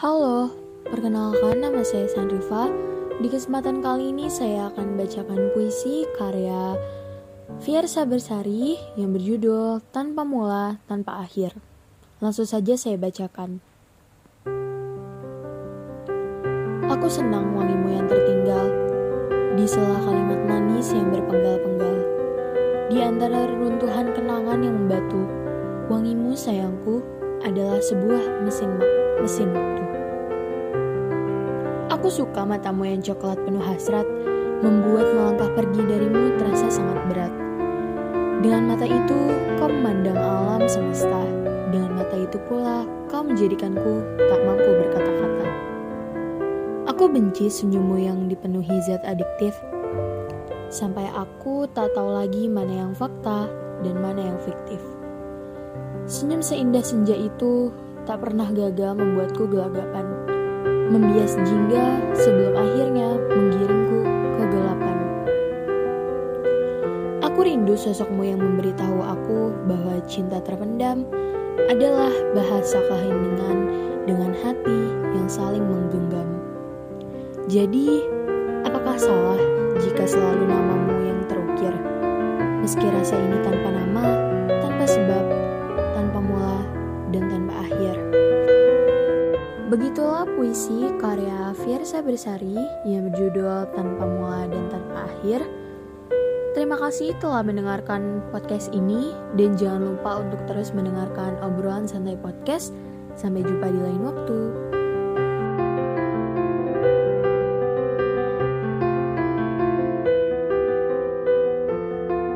Halo, perkenalkan nama saya Sandriva. Di kesempatan kali ini saya akan bacakan puisi karya Fiersa Bersari yang berjudul Tanpa Mula, Tanpa Akhir. Langsung saja saya bacakan. Aku senang wangimu yang tertinggal di sela kalimat manis yang berpenggal-penggal. Di antara reruntuhan kenangan yang membatu, wangimu sayangku adalah sebuah mesin mesin waktu. Aku suka matamu yang coklat penuh hasrat, membuat melangkah pergi darimu terasa sangat berat. Dengan mata itu, kau memandang alam semesta. Dengan mata itu pula, kau menjadikanku tak mampu berkata-kata. Aku benci senyummu yang dipenuhi zat adiktif, sampai aku tak tahu lagi mana yang fakta dan mana yang fiktif. Senyum seindah senja itu tak pernah gagal membuatku gelagapan membias jingga sebelum akhirnya menggiringku ke gelapan. Aku rindu sosokmu yang memberitahu aku bahwa cinta terpendam adalah bahasa keheningan dengan hati yang saling menggenggam. Jadi, apakah salah jika selalu namamu yang terukir? Meski rasa ini tanpa nama, Begitulah puisi karya Fiersa Bersari yang berjudul Tanpa Mula dan Tanpa Akhir. Terima kasih telah mendengarkan podcast ini dan jangan lupa untuk terus mendengarkan obrolan santai podcast. Sampai jumpa di lain waktu.